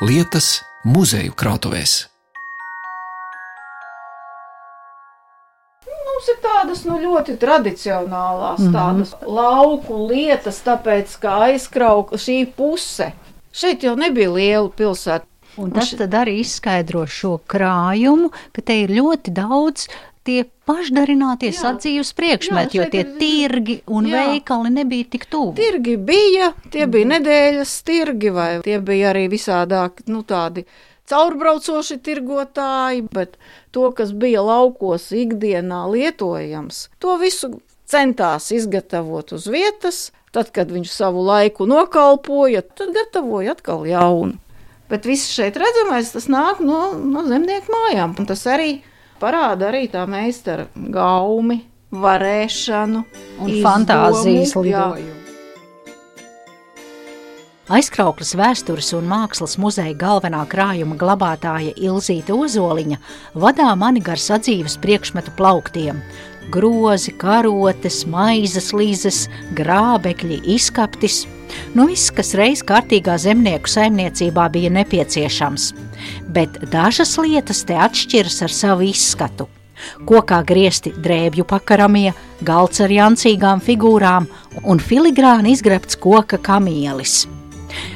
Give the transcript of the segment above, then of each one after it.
lietas muzeju krātuvēs. Mums ir tādas nu, ļoti tradicionālās, mm -hmm. tādas lauku lietas, tāpēc ka aizkrauka šī puse. Šeit jau nebija liela pilsēta. Un tas tad arī izskaidro šo krājumu, ka te ir ļoti daudz tie pašdarinātie Jā. sadzīves priekšmeti, Jā, jo tie ir- tirgi un Jā. veikali nebija tik tuvu. Tirgi bija, tie bija nedēļas tirgi, vai tie bija arī visādāk, nu tādi caurbraucoši tirgotāji, bet to, kas bija laukos ikdienā lietojams, to visu centās izgatavot uz vietas. Tad, kad viņš savu laiku nokalpoja, tad gatavoja atkal jaunu. Bet viss šeit redzamais, tas nāk no, no zemnieku mājām. Un tas arī parāda arī tā meistara gaumi, varēšanu Un izdomu. fantāzijas lidojumu. Aizkrauklas vēstures un mākslas muzeja galvenā krājuma glabātāja Ilzīte Ozoliņa vadā mani gar sadzīves priekšmetu plauktiem. Grozi, karotes, maizes līzes, grābekļi, izkaptis. Nu viss, kas reiz kārtīgā zemnieku saimniecībā bija nepieciešams. Bet dažas lietas te atšķiras ar savu izskatu. Kokā griezti drēbju pakaramie, galds ar jancīgām figūrām un filigrāni izgrebts koka kamielis.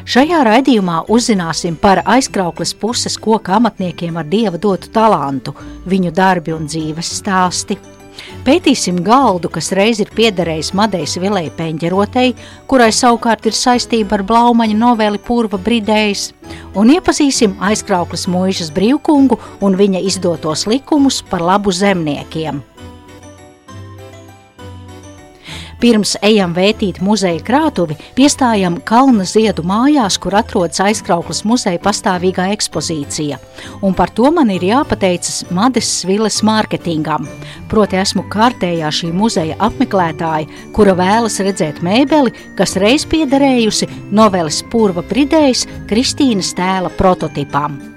Šajā raidījumā uzzināsim par aizkrauklas puses koka amatniekiem ar dieva dotu talantu, viņu darbi un dzīves stāsti. Pētīsim galdu, kas reiz ir piederējis Madejas vilai Peņģerotei, kurai savukārt ir saistība ar Blaumaņa noveli Purva Bridējs, un iepazīsim aizkrauklas mūžas brīvkungu un viņa izdotos likumus par labu zemniekiem. Pirms ejam vētīt muzeja krātuvi, piestājam Kalna ziedu mājās, kur atrodas aizkrauklas muzeja pastāvīgā ekspozīcija. Un par to man ir jāpateicas Mades Viles mārketingam. Proti esmu kārtējā šī muzeja apmeklētāja, kura vēlas redzēt mēbeli, kas reiz piederējusi noveles Purva Bridējs Kristīnas tēla prototipām.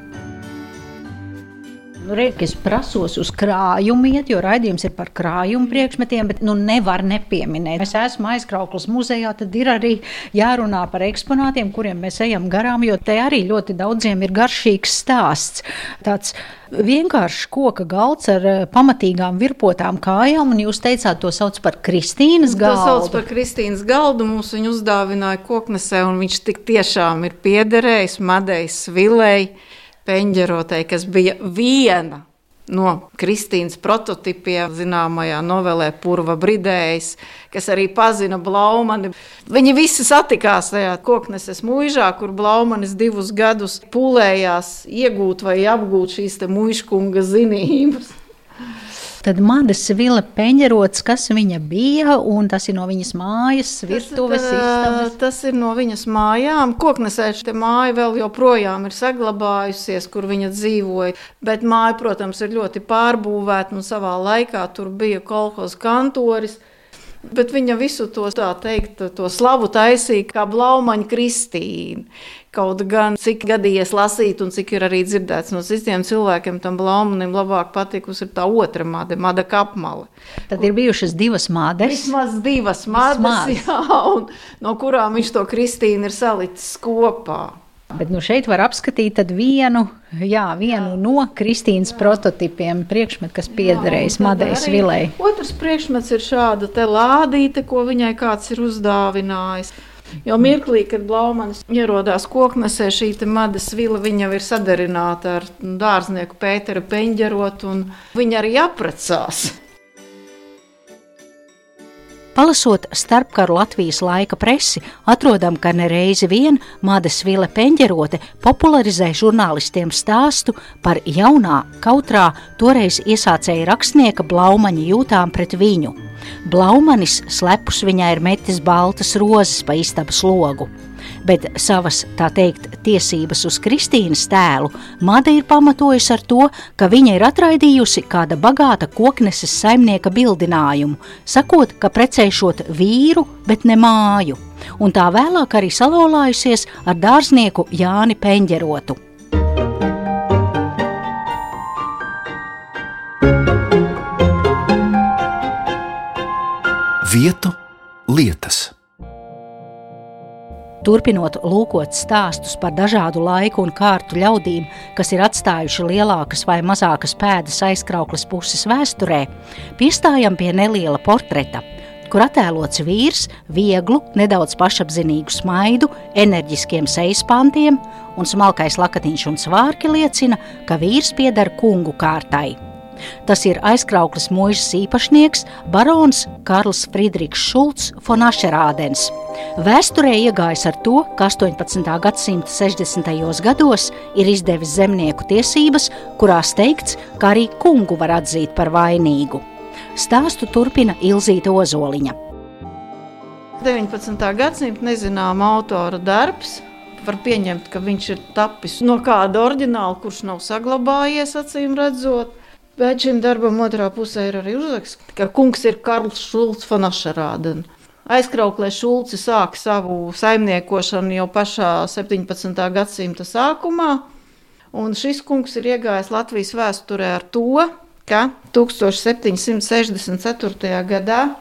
Nu, Reiz, es prasos uz krājumu, iet, jo raidījums ir par krājumu priekšmetiem, bet nu, nevar nepieminēt. Es esmu aizkrauklas muzejā, tad ir arī jārunā par eksponātiem, kuriem mēs ejam garām, jo te arī ļoti daudziem ir garšīgs stāsts. Tāds vienkāršs koka galds ar eh, pamatīgām virpotām kājām, un jūs teicāt, to sauc par Kristīnas To sauc galdu. par Kristīnas galdu. Mums viņu uzdāvināja koknesē, un viņš tik tiešām ir piederējis Madeiras vilei, peņģerotei, kas bija viena no Kristīnas prototipiem, zināmajā novelē Purva Bridējs, kas arī pazina Blaumani. Viņi visi satikās tajā kokneses mūžā, kur Blaumanis divus gadus pūlējās iegūt vai apgūt šīs te mūžkunga zinības. Tad Mades Vila peņģerots, kas viņa bija, un tas ir no viņas mājas, virtuves istabas. Tas ir no viņas mājām. Koknesē šī māja vēl joprojām ir saglabājusies, kur viņa dzīvoja. Bet māja, protams, ir ļoti pārbūvēta un savā laikā tur bija kolekcijas kantoris. Bet viņa visu to, tā teikt, to slavu taisīja kā Blaumaņa Kristīna. Kaut gan cik gadījies lasīt, un cik ir arī dzirdēts no citiem cilvēkiem, tam Blaumanim labāk patikusi tā otra mada, mada kapmala. Tad ir bijušas divas mādes. Vismaz divas Vismaz. jā, un no kurām viņš to Kristīnu ir salicis kopā. Bet nu šeit var apskatīt vienu, jā, vienu no Kristīnas prototipiem, priekšmetu, kas piederējis Jā, Madejas vilai. Otrs priekšmets ir šāda te lādīte, ko viņai kāds ir uzdāvinājis. Jo mirklī, kad Blaumanis ierodās koknesē, šī madas vila jau ir sadarināta ar dārznieku Pēteru Peņģerotu, un viņa arī aprecās. Palasot starpkaru Latvijas laika presi, atrodam, ka nereizi vien Mādes Vila Peņģerote popularizē žurnālistiem stāstu par jaunā, kautrā, toreiz iesācēja rakstnieka Blaumaņa jūtām pret viņu. Blaumanis slepus viņai ir metis baltas rozes pa istabas logu. Bet savas, tā teikt, tiesības uz Kristīnas tēlu Mada ir pamatojusi ar to, ka viņa ir atraidījusi kāda bagāta kokneses saimnieka bildinājumu, sakot, ka precēšot vīru, bet ne māju, un tā vēlāk arī salauzājusies ar dārznieku Jāni Peņģerotu. Vietu lietas. Turpinot lūkot stāstus par dažādu laiku un kārtu ļaudīm, kas ir atstājuši lielākas vai mazākas pēdas aizkrauklas puses vēsturē, piestājam pie neliela portreta, kur attēlots vīrs, vieglu, nedaudz pašapziņīgu smaidu, enerģiskiem sejas pantiem, un smalkais lakatiņš un svārki liecina, ka vīrs pieder kungu kārtai. Tas ir aizkrauklis mūžas īpašnieks barons Karls Friedrichs Šulcs von Ašerādens. Vēsturē iegājis ar to, ka 18. gadsimta 60. gados ir izdevis zemnieku tiesības, kurās teikts, ka arī kungu var atzīt par vainīgu. Stāstu turpina Ilzīta Ozoliņa. 19. gadsimta nezināma autora darbs. Var pieņemt, ka viņš ir tapis no kāda oriģināla, kurš nav saglabājies, acīm redzot. Bet šim darbam otrā pusē ir arī uzraksts, ka kungs ir Karls Šulcs von Ašerādena. Aizkrauklē Šulci sāka savu saimniekošanu jau pašā 17. gadsimta sākumā, un šis kungs ir iegājis Latvijas vēsturē ar to, ka 1764. gadā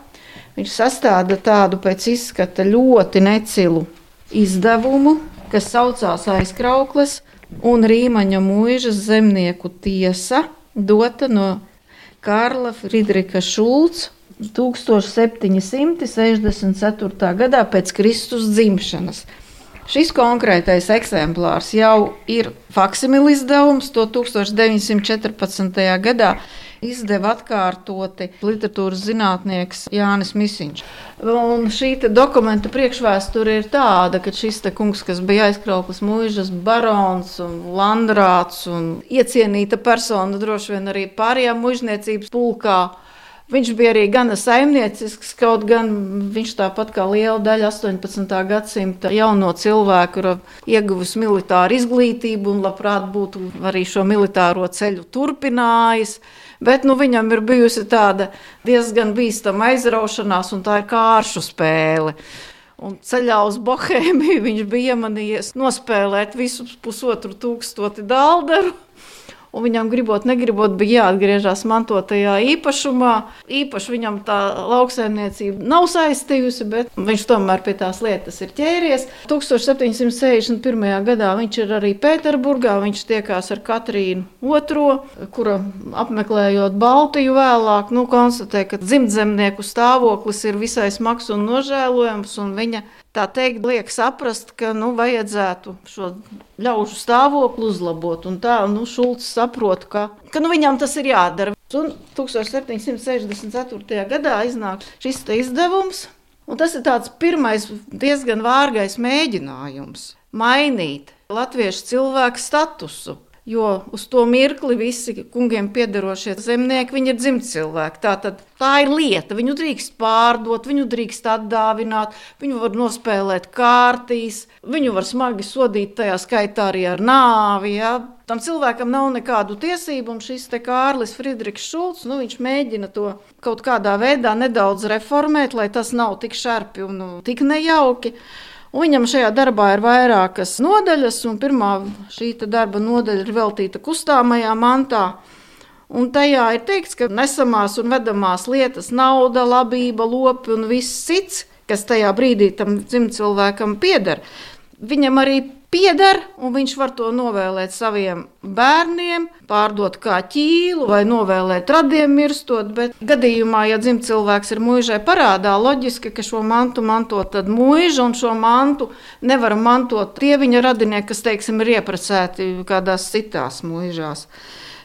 viņš sastāda tādu pēc izskata ļoti necilu izdevumu, kas saucās Aizkraukles un Rīmaņa mūžas zemnieku tiesa – dota no Karla Friedrika Šulca 1764. gadā pēc Kristus dzimšanas. Šis konkrētais eksemplārs jau ir faksimila izdevums, to 1914. gadā izdeva atkārtoti literatūras zinātnieks Jānis Misiņš. Un šī dokumenta priekšvēsture ir tāda, ka šis kungs, kas bija aizkrauklis mūžas barons un landrāts un iecienīta persona droši vien arī pārējā mužniecības pulkā, Viņš bija arī gana saimniecisks, kaut gan viņš tāpat kā liela daļa 18. gadsimta jauno cilvēku ir ieguvusi militāru izglītību un labprāt būtu arī šo militāro ceļu turpinājis. Bet nu, viņam ir bijusi tāda diezgan bīstama aizraušanās, un tā ir kāršu spēle. Un ceļā uz Bohēmiju viņš bija iemanījies nospēlēt visu pusotru tūkstoti dāldaru un viņam gribot, negribot, bija jāatgriežas mantotajā īpašumā. Īpaši viņam tā lauksaimniecība nav saistījusi, bet viņš tomēr pie tās lietas ir ķēries. 1761. gadā viņš ir arī Pēterburgā, viņš tiekās ar Katrīnu II, kura apmeklējot Baltiju vēlāk, nu, konstatē, ka dzimtzemnieku stāvoklis ir visai smags un nožēlojams, un viņa tā teikt, liek saprast, ka nu, vajadzētu šo ļaužu stāvokli uzlabot. Un tā nu, Šulcs saprot, ka, ka nu, viņam tas ir jādara. Un 1764. gadā iznāk šis izdevums, un tas ir tāds pirmais diezgan vārgais mēģinājums mainīt latviešu cilvēku statusu. Jo uz to mirkli visi kungiem piederošie zemnieki ir dzimti cilvēki. Tā, tad, tā ir lieta. Viņu drīkst pārdot, viņu drīkst atdāvināt, viņu var nospēlēt kārtīs, viņu var smagi sodīt, tajā skaitā arī ar nāvi. Ja? Tam cilvēkam nav nekādu tiesību, un šis Kārlis Friedrichs Šulcs nu, mēģina to kaut kādā veidā nedaudz reformēt, lai tas nav tik šarpi un nu, tik nejauki. Un viņam šajā darbā ir vairākas nodaļas, un pirmā šī darba nodaļa ir veltīta kustāmajā mantā. Un tajā ir teikts, ka nesamās un vedamās lietas, nauda, labība, lopi un viss cits, kas tajā brīdī tam dzimtcilvēkam pieder, viņam arī pieder, un viņš var to novēlēt saviem bērniem, pārdot kā ķīlu vai novēlēt radiem mirstot. Bet gadījumā, ja dzimts cilvēks ir mūžai parādā, loģiski, ka šo mantu manto tad mūža, un šo mantu nevar mantot tie viņa radinieki, kas, teiksim, ir iepracēti kādās citās mūžās.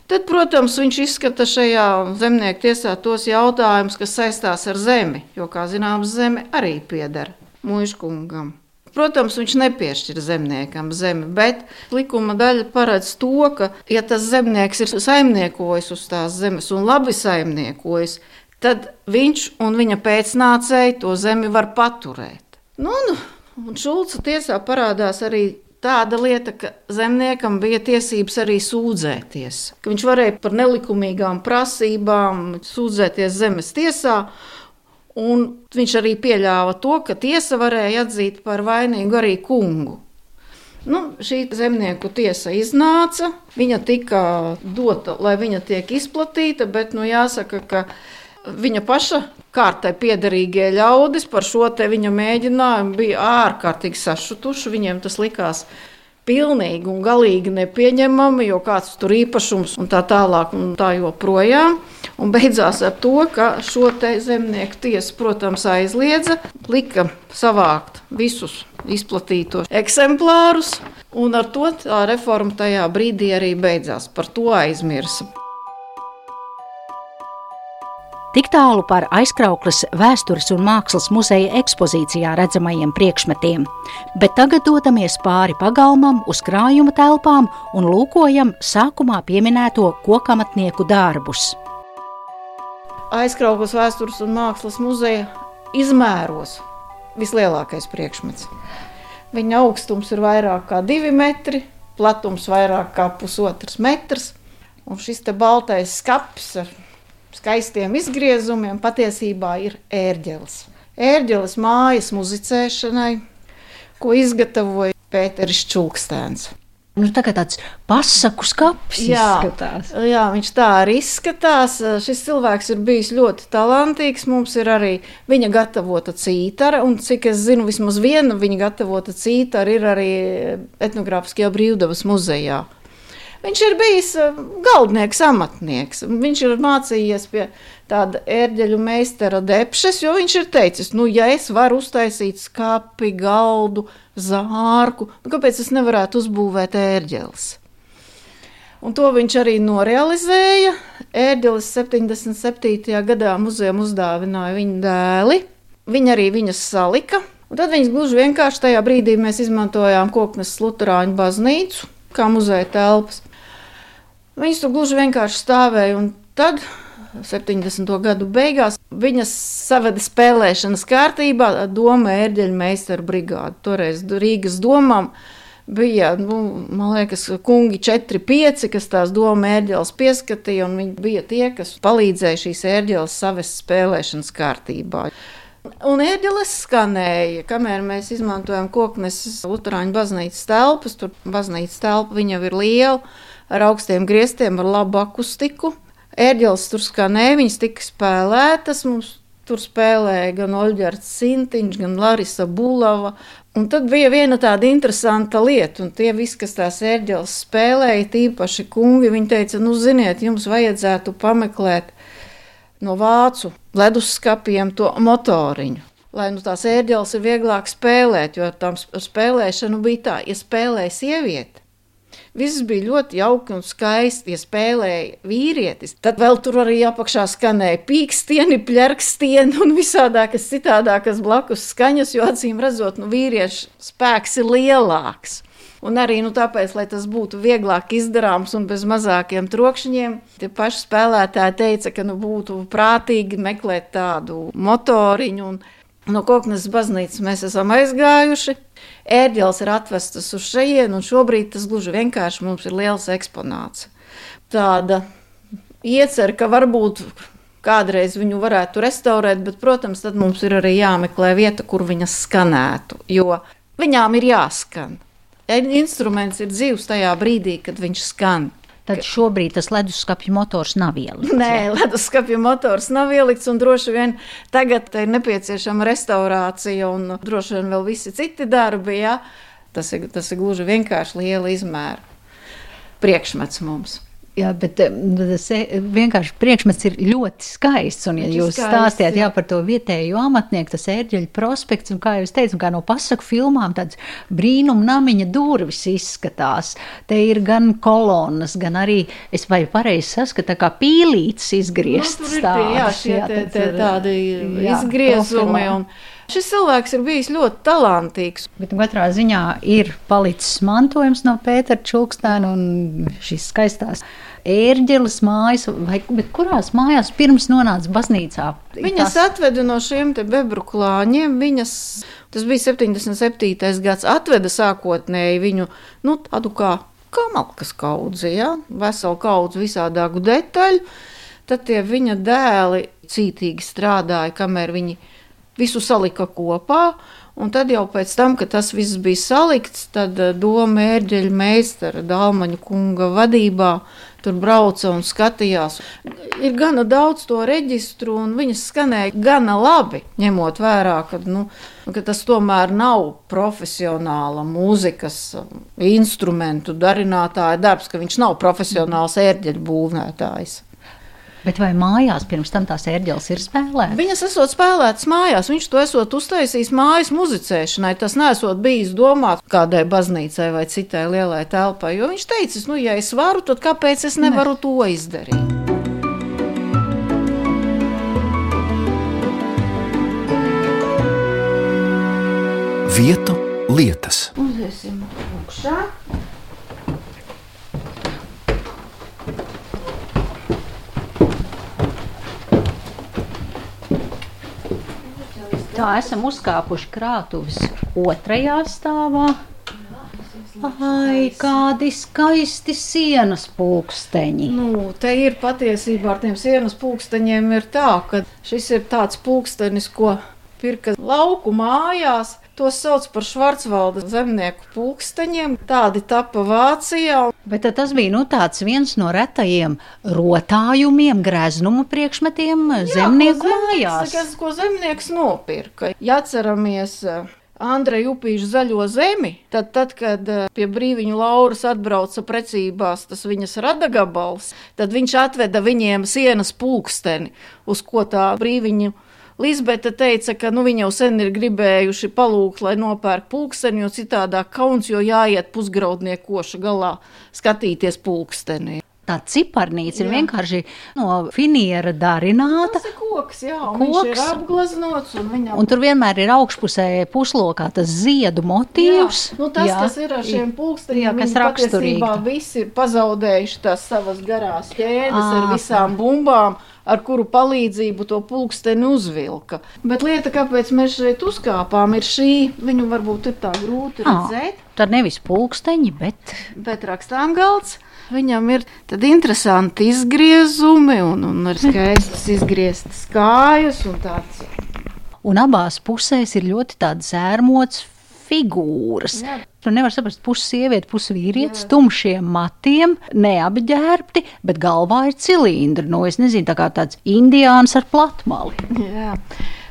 Tad, protams, viņš izskata šajā zemnieku tiesā tos jautājumus, kas saistās ar zemi, jo, kā zināms, zeme arī pieder mūžkungam. Protams, viņš nepiešķir zemniekam zemi, bet likuma daļa paredz to, ka, ja tas zemnieks ir saimniekojis uz tās zemes un labi saimniekojis, tad viņš un viņa pēcnācēji to zemi var paturēt. Nu, un Šulca tiesā parādās arī tāda lieta, ka zemniekam bija tiesības arī sūdzēties. Viņš varēja par nelikumīgām prasībām sūdzēties zemes tiesā. Un viņš arī pieļāva to, ka tiesa varēja atzīt par vainīgu arī kungu. Nu, šī zemnieku tiesa iznāca, viņa tika dota, lai viņa tiek izplatīta, bet nu, jāsaka, ka Viņa paša kārtai piederīgie ļaudis par šo viņa mēģinājumu bija ārkārtīgi sašutuši. Viņiem tas likās pilnīgi un galīgi nepieņemami, jo kāds tur īpašums un tā tālāk un tā joprojām. Un beidzās ar to, ka šo zemnieku tiesa, protams, aizliedza, lika savākt visus izplatītos eksemplārus, un ar to tā reforma tajā brīdī arī beidzās. Par to aizmirsa. Tik tālu par aizkrauklas vēstures un mākslas muzeja ekspozīcijā redzamajiem priekšmetiem, bet tagad dodamies pāri pagalmam uz krājuma telpām un lūkojam sākumā pieminēto kokamatnieku darbus. Aizkrauklas vēstures un mākslas muzeja izmēros vislielākais priekšmets. Viņa augstums ir vairāk kā divi metri, platums vairāk kā pusotrs metrs, un šis te baltais skats ar skaistiem izgriezumiem patiesībā ir ērģelis. Ērģelis mājas muzicēšanai, ko izgatavoja Pēteris Čulkstēns. Nu, tā kā tāds pasaku skats izskatās. Jā, viņš tā arī izskatās. Šis cilvēks ir bijis ļoti talantīgs. Mums ir arī viņa gatavota cītara, un cik es zinu, vismaz viena viņa gatavota cītara ir arī etnogrāfiskajā brīvdabas muzejā. Viņš ir bijis eh, galdnieks, amatnieks. Viņš ir mācījies pie tāda ērģeļu meistara depšas, jo viņš ir teicis, nu, ja es varu uztaisīt skāpi, galdu, zārku, nu, kāpēc es nevarētu uzbūvēt ērģeles? Un to viņš arī norealizēja. Ērģelis 77. gadā muzejam uzdāvināja viņa dēli. Viņa arī viņas salika. Un tad viņas gluži vienkārši tajā brīdī mēs izmantojām Koknes Lutāņu baznīcu kā muzeja telpas. Viņas tur gluži vienkārši stāvēja. Un tad 70. gadu beigās viņas savada spēlēšanas kārtībā Doma ērģeļa meistara brigāde. Toreiz Rīgas domām bija, nu, man liekas, kungi 4-5, kas tās doma ērģeles pieskatīja, un viņi bija tie, kas palīdzēja šīs ērģeles savest spēlēšanas kārtībā. Un ērģeles skanēja, kamēr mēs izmantojam koknes Lutāņu baznīcas telpas. Tur baznīcas telpa viņa ir liela ar augstiem griestiem, ar labu akustiku. Ērģeles tur skanēja, viņas tika spēlētas. Mums tur spēlēja gan Oļģerts Sintiņš, gan Larisa Bulava. Un tad bija viena tāda interesanta lieta, un tie visi, kas tās ērģeles spēlēja, tīpaši kungi, viņi teica, nu, ziniet, jums vajadzētu pameklēt no vācu leduskapiem to motoriņu. Lai nu tās ērģeles ir vieglāk spēlēt, jo tam spēlēšanu bija tā, ja spēlēja sieviete, Viss bija ļoti jauki un skaisti, ja spēlēja vīrietis. Tad vēl tur arī apakšā skanēja pīkstieni, pļerkstieni un visādākas citādākas blakus skaņas, jo acīm redzot, nu, vīriešu spēks ir lielāks. Un arī nu, tāpēc, lai tas būtu vieglāk izdarāms un bez mazākiem trokšņiem, tie paši spēlētāji teica, ka nu, būtu prātīgi meklēt tādu motoriņu. No Koknes baznīcas mēs esam aizgājuši ērģeles ir atvestas uz šejienu, un šobrīd tas gluži vienkārši mums ir liels eksponāts. Tāda iecer, ka varbūt kādreiz viņu varētu restaurēt, bet, protams, tad mums ir arī jāmeklē vieta, kur viņas skanētu, jo viņām ir jāskan. Instruments ir dzīves tajā brīdī, kad viņš skan. Tad šobrīd tas leduskapja motors nav ielikts. Nē, leduskapja motors nav ielikts, un droši vien tagad ir nepieciešama restaurācija un droši vien vēl visi citi darbi. Ja? Tas, ir, tas ir gluži vienkārši liela izmēra priekšmets mums. Jā, bet tas e, vienkārši priekšmets ir ļoti skaists. Un, ja Viņš jūs skaists, stāstījāt jā. Jā, par to vietējo amatnieku, tas ērģeļu prospekts, un kā jūs teicat, kā no pasaku filmām, tāds brīnum namiņa durvis izskatās. Te ir gan kolonas, gan arī, es vai pareizi saskatu, kā pīlītes izgrieztas. Nu, jā, šie jā, te, te, tādi jā, izgriezumi. Un, Šis cilvēks ir bijis ļoti talantīgs. Bet katrā ziņā ir palicis mantojums no Pētera Čulkstēna un šīs skaistās ērģeles mājas, vai kurās mājās pirms nonāca baznīcā? Viņas tas... atveda no šiem bebru klāņiem. Viņas, tas bija 77. gads, atveda sākotnēji viņu nu, tādu kā kamalkas kaudzi, ja? veselu kaudzi visādāku detaļu. Tad tie viņa dēli cītīgi strādāja, kamēr viņi visu salika kopā. Un tad jau pēc tam, kad tas viss bija salikts, tad eh, Doma ērģeļa meistara Dālmaņa kunga vadībā tur brauca un skatījās. Ir gana daudz to reģistru, un viņas skanēja gana labi, ņemot vērā, ka, nu, ka tas tomēr nav profesionāla mūzikas um, instrumentu darinātāja darbs, ka viņš nav profesionāls ērģeļu būvniecējs. Bet vai mājās pirms tam tās ērģeles ir spēlētas? Viņas esot spēlētas mājās, viņš to esot uztaisījis mājas muzicēšanai. Tas nesot bijis domāts kādai baznīcai vai citai lielai telpai. Jo viņš teica, nu, ja es varu, tad kāpēc es nevaru ne. to izdarīt? Vietu lietas. Uziesim augšā. Tā esam uzkāpuši krātuves otrajā stāvā. Ai, kādi skaisti sienas pulksteņi. Nu, te ir patiesībā ar tiem sienas pulksteņiem ir tā, ka šis ir tāds pulkstenis, ko pirka lauku mājās. Tos sauc par Švarcvalda zemnieku pulksteņiem. Tādi tapa Vācijā. Bet tas bija nu, viens no retajiem rotājumiem, greznuma priekšmetiem Jā, zemnieku ko mājās. Kas, ko zemnieks nopirka? Ja atceramies eh, Andreja Upīša zaļo zemi, tad, tad, kad eh, pie brīviņu lauras atbrauca precībās tas viņas radagabals, tad viņš atveda viņiem sienas pulksteni, uz ko tā brīviņu Lisbeta teica, ka nu, viņi jau sen ir gribējuši palūgt, lai nopērk pulksteni, jo citādāk kauns, jo jāiet pusgraudniekoša galā skatīties pulksteni. Tā ciparnīca ir vienkārši no finiera darināta. Tas ir koks, jā, koks. ir apgleznots. Un, viņam... un tur vienmēr ir augšpusē puslokā tas ziedu motīvs. Jā, nu tas, jā. kas ir ar šiem pulksteņiem, kas raksturīgi. Visi ir pazaudējuši tās savas garās ķēdes à, ar visām bumbām ar kuru palīdzību to pulksteni uzvilka. Bet lieta, kāpēc mēs šeit uzkāpām, ir šī, viņu varbūt ir tā grūti redzēt. Tad nevis pulksteņi, bet, bet rakstām galds. Viņam ir tādi interesanti izgriezumi un, un ar skaistas izgrieztas kājas un tāds. Un abās pusēs ir ļoti tāds ērmots figūras. Jā. Tu nevari saprast, pusi sieviete, pusi vīrietis, tumšiem matiem, neapģērbti, bet galvā ir cilindri. Nu, es nezinu, tā kā tāds indiāns ar platmali. Jā.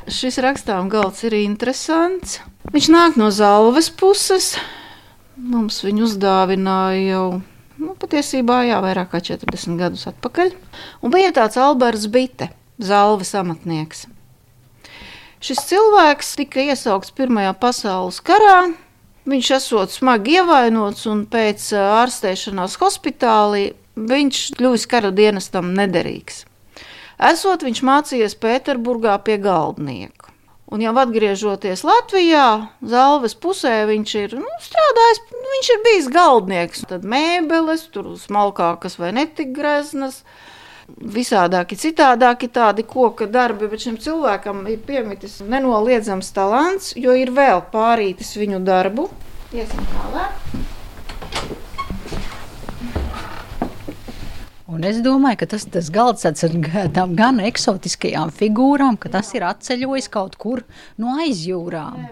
Šis rakstām galds ir interesants. Viņš nāk no zalves puses. Mums viņu uzdāvināja jau nu, patiesībā jā, vairāk kā 40 gadus atpakaļ. Un bija tāds Alberts Bite, zalves amatnieks. Šis cilvēks tika iesaukts Pirmajā pasaules karā, Viņš esot smagi ievainots un pēc ārstēšanās hospitālī viņš kļuvis kara dienestam nederīgs. Esot viņš mācījies Pēterburgā pie galdnieka. Un jau atgriežoties Latvijā, Zalves pusē, viņš ir nu, strādājis, viņš ir bijis galdnieks. Tad mēbeles, tur smalkākas vai netik greznas, visādāki, citādāki tādi koka darbi, bet šim cilvēkam ir piemitis nenoliedzams talants, jo ir vēl pārītis viņu darbu. Iesim tālāk. Un es domāju, ka tas, tas galds ar tādām gan eksotiskajām figūrām, ka tas ir atceļojis kaut kur no aizjūrām.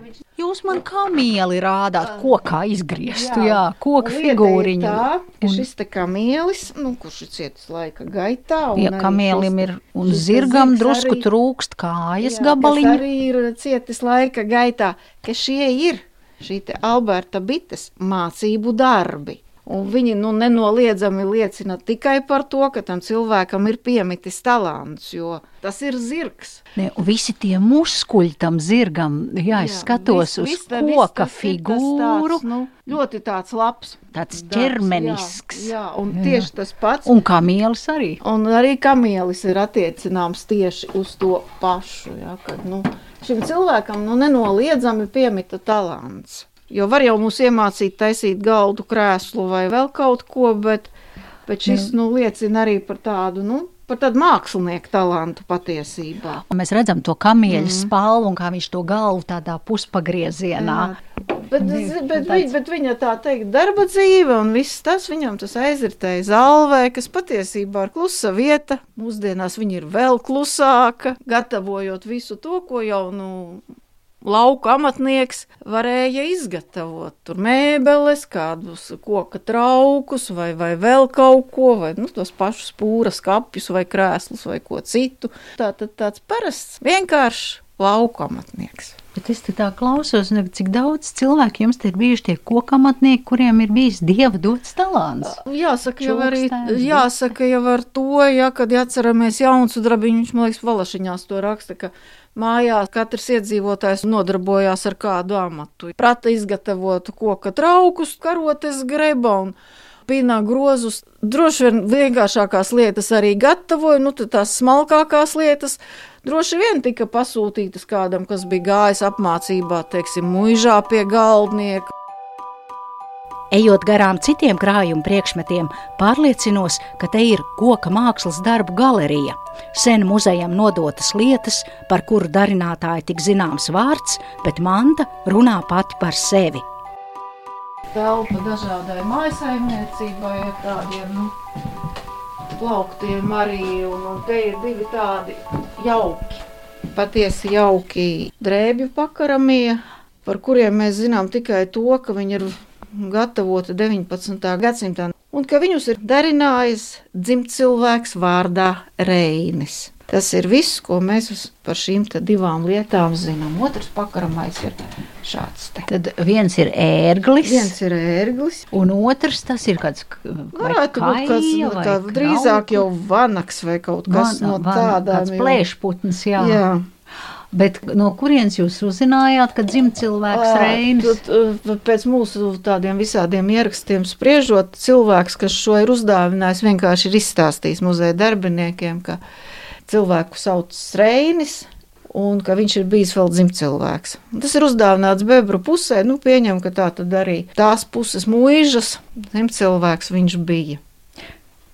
Jūs man kā mieli rādāt, kokā izgrieztu, jā, jā koka figūriņu. Tā, ka šis te kamielis, nu, kurš ir cietis laika gaitā. Jā, kamielim ir, un zirgam drusku arī, trūkst kājas gabaliņu. arī ir cietis laika gaitā, ka šie ir šī Alberta Bites mācību darbi. Un viņi nu, nenoliedzami liecina tikai par to, ka tam cilvēkam ir piemitis talants, jo tas ir zirgs. Ne, visi tie muskuļi tam zirgam, jā, es jā, skatos vis, uz vis, koka vis, figūru. Tāds, nu, ļoti tāds labs. Tāds ķermenisks. Jā, jā, un jā. tieši tas pats. Un kamielis arī. Un arī kamielis ir attiecināms tieši uz to pašu. Jā, kad, nu, šim cilvēkam nu, nenoliedzami piemita talants. Jo var jau mums iemācīt taisīt galdu, krēslu vai vēl kaut ko, bet, bet šis nu, liecina arī par tādu. Nu, Par tādu mākslinieku talantu patiesībā. Mēs redzam to kamieļa mm. spalvu un kā viņš to galvu tādā puspgriezienā. Jā. Bet, bet, bet, tāds... bet viņa tā teikt, darba dzīve un viss tas viņam tas aizritēja zalvē, kas patiesībā ir klusa vieta. Mūsdienās viņa ir vēl klusāka, gatavojot visu to, ko jau nu, lauka amatnieks varēja izgatavot tur mēbeles, kādus koka traukus vai, vai vēl kaut ko, vai nu, tos pašus pūras kapjus vai krēslus vai ko citu. Tā tad tāds parasts, vienkāršs lauka amatnieks. Bet es tā klausos, ne, cik daudz cilvēku jums ir bijuši tie kokamatnieki, kuriem ir bijis dieva dots talants. Jāsaka, jau arī jāsaka jau ar to, ja, kad atceramies jauns drabiņu, viņš, man liekas, Valašiņās to raksta, ka mājās katrs iedzīvotājs nodarbojās ar kādu amatu. Prata izgatavotu koka traukus, karotes greba un pīnā grozus. Droši vien vienkāršākās lietas arī gatavoja, nu tās smalkākās lietas droši vien tika pasūtītas kādam, kas bija gājis apmācībā, teiksim, muižā pie galdnieka. Ejot garām citiem krājuma priekšmetiem, pārliecinos, ka te ir koka mākslas darbu galerija. Sen muzejam nodotas lietas, par kuru darinātāji tik zināms vārds, bet manta runā pati par sevi. Telpa dažādai maisaimniecībai ar tādiem nu, plauktiem arī, un, un te ir divi tādi jauki, patiesi jauki drēbju pakaramie, par kuriem mēs zinām tikai to, ka viņi ir gatavoti 19. gadsimtā, un ka viņus ir darinājis dzimts vārdā Reinis. Tas ir viss, ko mēs par šīm divām lietām zinām. Otrs pakaramais ir šāds. Te. Tad viens ir ērglis. Viens ir ērglis. Un otrs tas ir kāds varētu būt kāds, kā, drīzāk jau vanaks vai kaut kas Van, no tādām. Plēšputns, jā. jā. Bet no kurienes jūs uzzinājāt, ka dzimta cilvēks Reinis? Pēc mūsu tādiem visādiem ierakstiem spriežot, cilvēks, kas šo ir uzdāvinājis, vienkārši ir izstāstījis muzeja darbiniekiem, ka cilvēku sauc Reinis. Un ka viņš ir bijis vēl dzimts Tas ir uzdāvināts bebru pusē. Nu, pieņem, ka tā tad arī tās puses mūžas dzimts viņš bija.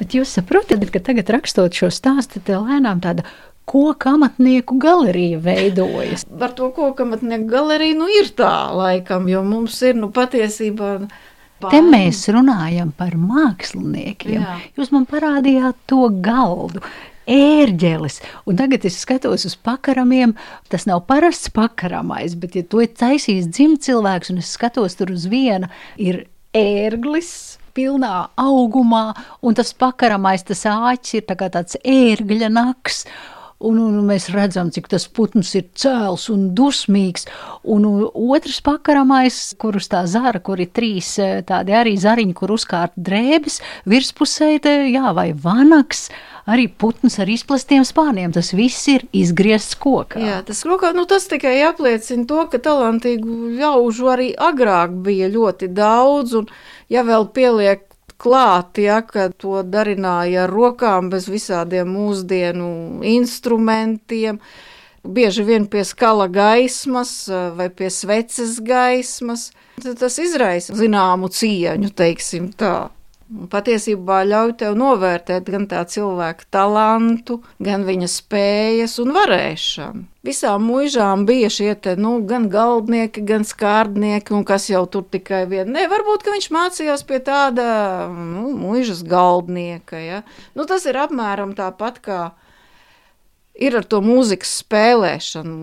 Bet jūs saprotat, ka tagad rakstot šo stāstu, te lēnām tāda koka amatnieku galerija veidojas. Par to koka amatnieku galeriju nu ir tā laikam, jo mums ir nu patiesībā. Te mēs runājam par māksliniekiem. Jā. Jūs man parādījāt to galdu ērģelis. Un tagad es skatos uz pakaramiem. Tas nav parasts pakaramais, bet, ja to ir taisījis dzimts cilvēks, un es skatos tur uz viena, ir ērglis. Pilnā augumā, un tas pakaramais, tas āķis ir tā tāds ērgļa naks. Un, un mēs redzam, cik tas putns ir cēls un dusmīgs. Un, un otrs pakaramais, kur uz tā zara, kur ir trīs eh, tādi arī zariņi, kur uzkārt drēbes, virspusē, jā, vai vanaks. Arī putns ar izplastiem spārniem. Tas viss ir izgriezts kokā. Jā, tas, kokā, nu, tas tikai apliecina to, ka talantīgu ļaužu arī agrāk bija ļoti daudz, un ja vēl pieliek klāt, ja, ka to darināja ar rokām bez visādiem mūsdienu instrumentiem. Bieži vien pie skala gaismas vai pie sveces gaismas. Tas izraisa zināmu cieņu, teiksim tā. Patiesībā ļauj tev novērtēt gan tā cilvēka talantu, gan viņa spējas un varēšanu. Visām mūžām bija šie te, nu, gan galdnieki, gan skārdnieki, un kas jau tur tikai vien. Nē, varbūt, ka viņš mācījās pie tāda, nu, mūžas galdnieka, ja. Nu, tas ir apmēram tāpat kā ir ar to mūzikas spēlēšanu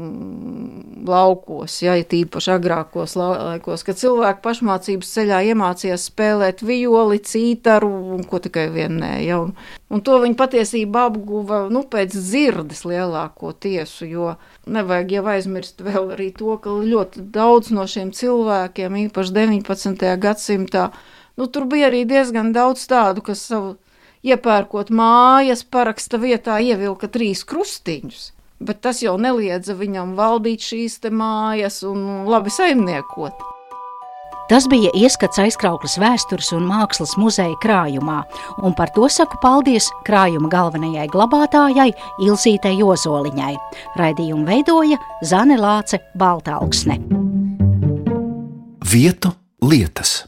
laukos, ja tīpaši agrākos laikos, kad cilvēki pašmācības ceļā iemācījās spēlēt violi, cītaru un ko tikai vienē. Ja, un, un to viņi patiesībā apguva nu, pēc dzirdes lielāko tiesu, jo nevajag jau aizmirst vēl arī to, ka ļoti daudz no šiem cilvēkiem, īpaši 19. gadsimtā, nu, tur bija arī diezgan daudz tādu, kas savu iepērkot mājas, paraksta vietā ievilka trīs krustiņus. Bet tas jau neliedza viņam valdīt šīs mājas un labi saimniekot. Tas bija ieskats aizkrauklas vēstures un mākslas muzeja krājumā, un par to saku paldies krājuma galvenajai glabātājai Ilzītei Jozoliņai. Raidījumu veidoja Zane Lāce Baltāksne. Vietu lietas.